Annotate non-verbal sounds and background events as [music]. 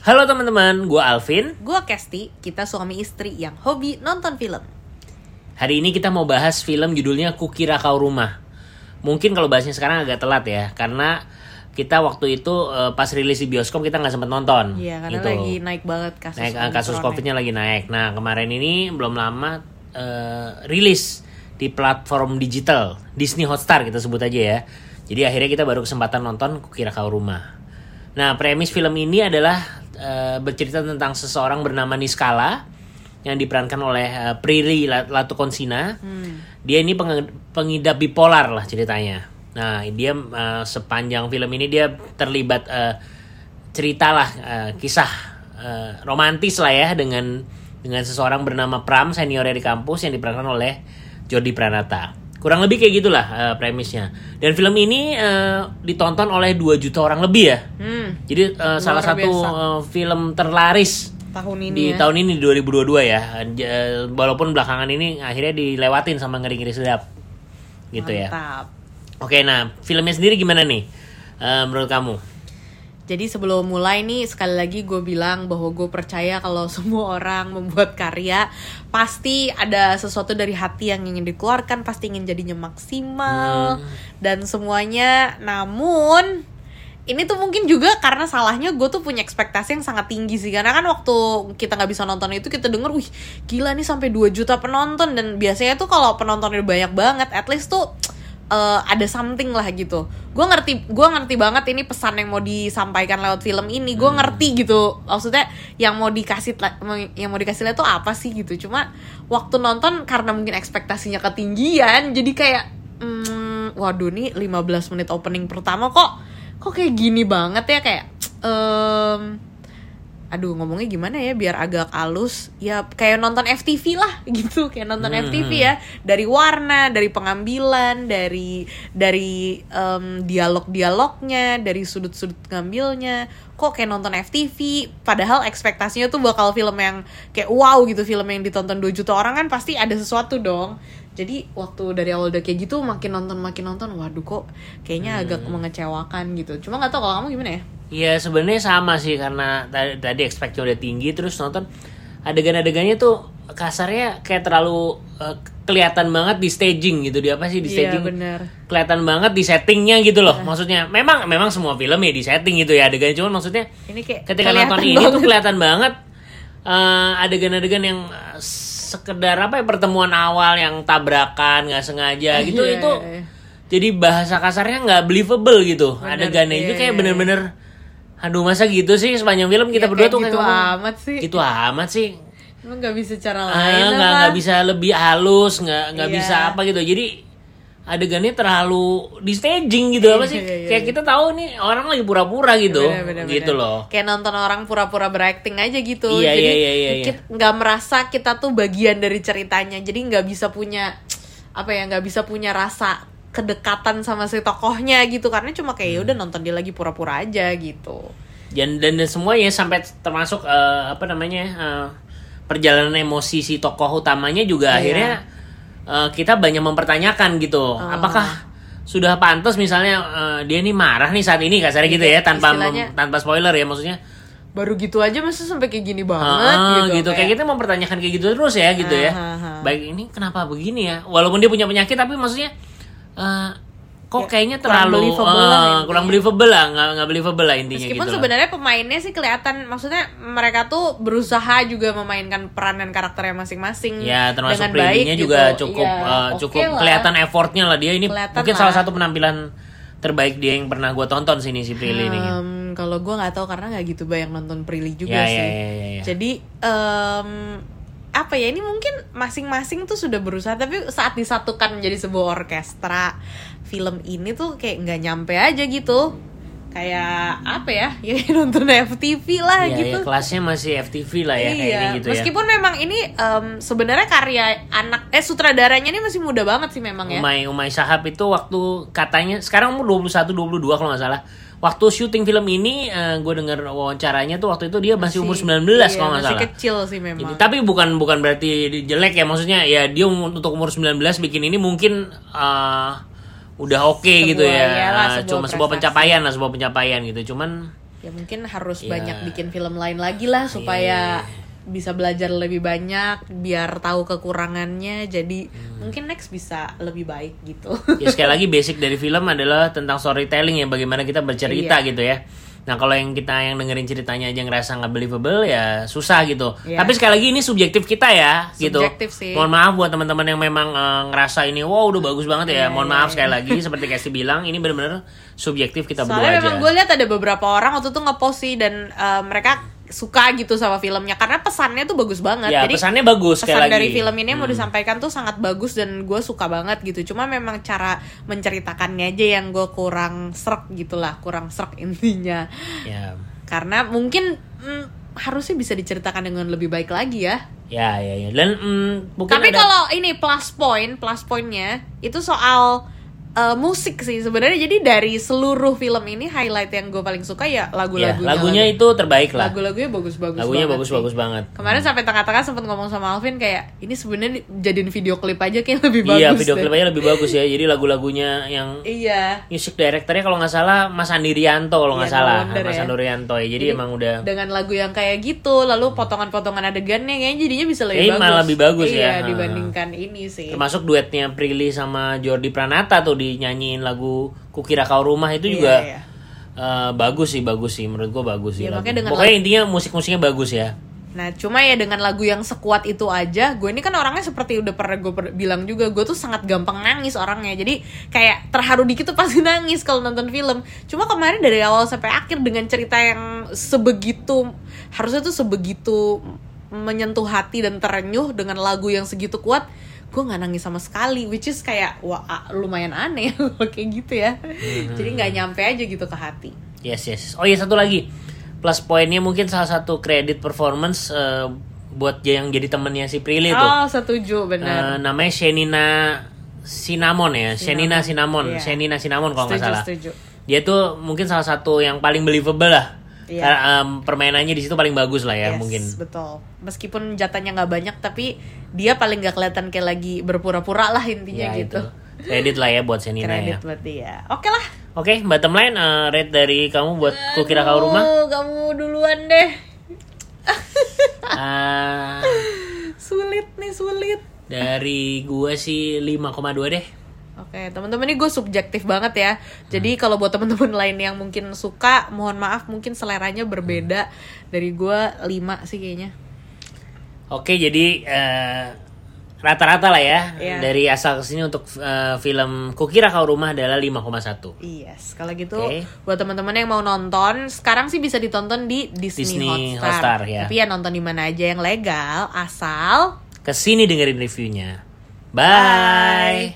Halo teman-teman, gue Alvin. Gue Kesti, kita suami istri yang hobi nonton film. Hari ini kita mau bahas film judulnya Kukira Kau Rumah. Mungkin kalau bahasnya sekarang agak telat ya, karena kita waktu itu uh, pas rilis di bioskop kita nggak sempet nonton. Iya, karena gitu. lagi naik banget kasus. naik eh, kasus covidnya lagi naik. Nah kemarin ini belum lama eh, rilis di platform digital Disney Hotstar kita sebut aja ya. Jadi akhirnya kita baru kesempatan nonton Kukira Kau Rumah. Nah premis film ini adalah eh, bercerita tentang seseorang bernama Niskala yang diperankan oleh eh, Prilly Latukonsina. Hmm. Dia ini penge- pengidap bipolar lah ceritanya. Nah dia eh, sepanjang film ini dia terlibat eh, cerita lah eh, kisah eh, romantis lah ya dengan dengan seseorang bernama Pram senior di kampus yang diperankan oleh Jordi Pranata. Kurang lebih kayak gitulah eh, premisnya. Dan film ini eh, ditonton oleh 2 juta orang lebih ya. Hmm, Jadi eh, salah satu eh, film terlaris tahun ini di ya. tahun ini di 2022 ya. J- Walaupun belakangan ini akhirnya dilewatin sama ngeri-ngeri sedap. Gitu ya. Mantap. Oke, nah filmnya sendiri gimana nih? eh, menurut kamu? Jadi sebelum mulai nih sekali lagi gue bilang bahwa gue percaya kalau [laughs] semua orang membuat karya pasti ada sesuatu dari hati yang ingin dikeluarkan, pasti ingin jadinya maksimal dan semuanya. Namun ini tuh mungkin juga karena salahnya gue tuh punya ekspektasi yang sangat tinggi sih. Karena kan waktu kita nggak bisa nonton itu kita denger wih gila nih sampai 2 juta penonton. Dan biasanya tuh kalau penontonnya banyak banget at least tuh eh, ada something lah gitu. Gue ngerti gue ngerti banget ini pesan yang mau disampaikan lewat film ini. Gue ngerti gitu. Maksudnya yang mau dikasih yang mau dikasih lihat tuh apa sih gitu. Cuma waktu nonton karena mungkin ekspektasinya ketinggian jadi kayak hmm, waduh nih 15 menit opening pertama kok kok kayak gini banget ya kayak em aduh ngomongnya gimana ya biar agak halus. Ya kayak nonton FTV lah [laughs] gitu. Kayak nonton Hmm. FTV ya. Dari warna dari pengambilan dari dari em, dialog-dialognya dari sudut-sudut ngambilnya. Kok kayak nonton FTV padahal ekspektasinya tuh bakal film yang kayak wow gitu film yang ditonton 2 juta orang kan pasti ada sesuatu dong jadi waktu dari awal udah kayak gitu makin nonton makin nonton waduh kok kayaknya agak mengecewakan gitu. Cuma nggak tahu kalau kamu gimana ya? Iya sebenarnya sama sih karena tadi, tadi expectnya udah tinggi terus nonton adegan-adegannya tuh kasarnya kayak terlalu eh, kelihatan banget di staging gitu. Di apa sih di Iya staging? bener. Kelihatan banget di settingnya gitu loh. Maksudnya memang memang semua film ya di setting gitu ya adegannya. Cuman maksudnya ini kayak ketika nonton ini tuh banget. kelihatan banget eh, adegan-adegan yang eh, sekedar apa ya pertemuan awal yang tabrakan nggak sengaja gitu Iya, itu iya, iya. jadi bahasa kasarnya nggak believable gitu Bener, adegannya iya, itu kayak iya, bener-bener aduh masa gitu sih sepanjang film kita Ya, berdua kayak tuh kayak gitu ngomong, amat sih. gitu amat sih Emang nggak bisa cara Ah, lain nggak apa? nggak bisa lebih halus nggak nggak Iya. bisa apa gitu jadi adegannya terlalu di staging gitu apa sih Iya, iya, kayak iya. kita tahu nih orang lagi pura-pura gitu Bener, bener, gitu bener. loh Kayak nonton orang pura-pura berakting aja gitu. Iya, Jadi iya, iya, iya, iya. kita nggak merasa kita tuh bagian dari ceritanya. Jadi nggak bisa punya apa ya nggak bisa punya rasa kedekatan sama si tokohnya gitu karena cuma kayak ya udah Hmm. nonton dia lagi pura-pura aja gitu. dan dan, dan semuanya sampai termasuk eh, apa namanya eh, perjalanan emosi si tokoh utamanya juga Iya. akhirnya eh, kita banyak mempertanyakan gitu Oh. apakah sudah pantas misalnya eh, dia nih marah nih saat ini kasarnya gitu ya tanpa mem- Istilahnya- tanpa spoiler ya maksudnya Baru gitu aja masa sampai kayak gini banget Ah, gitu. gitu kayak kita mempertanyakan kayak gitu terus ya gitu ya Ah, ah, ah. baik ini kenapa begini ya walaupun dia punya penyakit tapi maksudnya eh, kok Ya, kayaknya kurang terlalu believable lah eh, kurang believable lah nggak nggak believable lah intinya Meskipun gitu sebenarnya pemainnya sih kelihatan, maksudnya mereka tuh berusaha juga memainkan peran dan karakternya masing-masing Ya termasuk dengan baik juga gitu. cukup Iya, eh, oke cukup lah. kelihatan effortnya lah dia ini Kelihatan mungkin lah. salah satu penampilan terbaik dia yang pernah gue tonton sini si Prilly ini. Hmm, kalau gue nggak tahu karena nggak gitu banyak nonton Prilly Ya, juga ya, sih. ya, ya, ya. Jadi em, apa ya ini mungkin masing-masing tuh sudah berusaha tapi saat disatukan menjadi sebuah orkestra film ini tuh kayak nggak nyampe aja gitu. Kayak apa ya? [laughs] Ya nonton FTV lah Ya, gitu. ya, kelasnya masih FTV lah ya kayak iya, ini gitu ya. meskipun memang ini em, sebenarnya karya anak eh sutradaranya ini masih muda banget sih memang ya. Umay Umay Sahab itu waktu katanya sekarang umur 21 22 kalau nggak salah. Waktu syuting film ini gue dengar wawancaranya tuh waktu itu dia masih, umur 19 iya, kalau nggak masih salah. kecil sih memang. Ini, tapi bukan bukan berarti jelek ya maksudnya ya dia um- untuk umur 19 bikin ini mungkin uh, udah oke Sebuah- gitu ya. iyalah, Uh, sebuah Cuma sebuah prestasi. pencapaian lah, sebuah pencapaian gitu. Cuman Ya mungkin harus Ya. banyak bikin film lain lagi lah supaya Iya. Bisa belajar lebih banyak, biar tahu kekurangannya. Jadi Hmm. mungkin next bisa lebih baik gitu. ya sekali lagi [laughs] basic dari film adalah tentang storytelling ya bagaimana kita bercerita Iya. gitu ya nah kalau yang kita yang dengerin ceritanya aja ngerasa nggak believable ya susah gitu Iya. tapi sekali lagi ini subjektif kita ya gitu Subjektif sih. mohon maaf buat teman-teman yang memang eh, ngerasa ini wow udah bagus banget ya Iya, mohon iya, maaf iya. sekali lagi [laughs] seperti Casey bilang ini benar-benar subjektif kita Soalnya berdua memang aja gue lihat ada beberapa orang waktu itu ngepost sih dan eh, mereka suka gitu sama filmnya karena pesannya tuh bagus banget. ya Jadi pesannya bagus pesan lagi dari film ini yang mau Hmm. disampaikan tuh sangat bagus dan gue suka banget gitu. Cuma memang cara menceritakannya aja yang gue kurang serak gitulah, kurang serak intinya. ya Karena mungkin mm, harusnya bisa diceritakan dengan lebih baik lagi ya. ya ya ya dan mm, mungkin Tapi ada- kalau ini plus point, plus pointnya itu soal uh, musik sih sebenarnya. Jadi dari seluruh film ini highlight yang gue paling suka ya ya, lagu-lagunya. lagunya itu terbaik lah lagu-lagunya bagus-bagus. lagunya banget bagus-bagus sih. banget Kemarin sampai tengah-tengah sempat ngomong sama Alvin kayak ini sebenarnya jadiin video klip aja kayak lebih bagus. Iya video deh. klipnya lebih bagus ya. [laughs] Jadi lagu-lagunya yang Iya. music directornya kalau nggak salah Mas Andi Rianto kalau nggak Iya, salah wonder Mas ya. Andi Rianto ya. Jadi, Jadi, emang udah Dengan lagu yang kayak gitu, lalu potongan-potongan adegannya kayaknya jadinya bisa lebih Kayaknya bagus. malah lebih bagus iya, ya. dibandingkan ini sih. termasuk duetnya Prilly sama Jordi Pranata tuh dinyanyiin lagu Kukira Kau Rumah itu Iya, juga iya. eh, bagus sih bagus sih menurut gua bagus sih. Iya, lagu. makanya dengan Pokoknya intinya musik-musiknya bagus ya. Nah, cuma ya dengan lagu yang sekuat itu aja, gue ini kan orangnya seperti udah pernah gue per- bilang juga, gue tuh sangat gampang nangis orangnya. Jadi kayak terharu dikit tuh pasti [laughs] nangis kalau nonton film. Cuma kemarin dari awal sampai akhir dengan cerita yang sebegitu, harusnya tuh sebegitu menyentuh hati dan terenyuh dengan lagu yang segitu kuat, gue nggak nangis sama sekali. Which is kayak wah a- lumayan aneh [laughs] kayak gitu ya. Jadi nggak nyampe aja gitu ke hati. Yes yes. Oh iya satu lagi plus poinnya mungkin salah satu kredit performance eh, buat yang jadi temennya si Prilly tuh. Oh, setuju benar. Eh, namanya Shenina Cinnamon ya, Shenina Cinnamon, Iya. Shenina Cinnamon kalau nggak salah. setuju. Dia tuh mungkin salah satu yang paling believable lah. Iya. Karena em, permainannya di situ paling bagus lah ya Yes, mungkin. betul meskipun jatahnya nggak banyak tapi dia paling nggak kelihatan kayak lagi berpura-pura lah intinya Ya, gitu itu. Kredit lah ya buat Shenina ya. kredit buat dia oke lah Oke, bottom line eh, rate dari kamu buat Kukira Kau Rumah. Aduh, kamu duluan deh Ah, [laughs] sulit nih sulit dari gua sih 5,2 deh. Oke, teman-teman ini gue subjektif banget ya. Jadi kalau buat teman-teman lain yang mungkin suka, mohon maaf mungkin seleranya berbeda dari gue 5 sih kayaknya. Oke, jadi eh, rata-rata lah ya Iya. dari asal ke sini untuk eh, film Kukira Kau Rumah adalah 5,1. Yes, kalau gitu Oke. buat teman-teman yang mau nonton, sekarang sih bisa ditonton di Disney, Disney Hotstar. Hotstar, ya. Tapi ya nonton di mana aja yang legal, asal Ke sini dengerin reviewnya. Bye.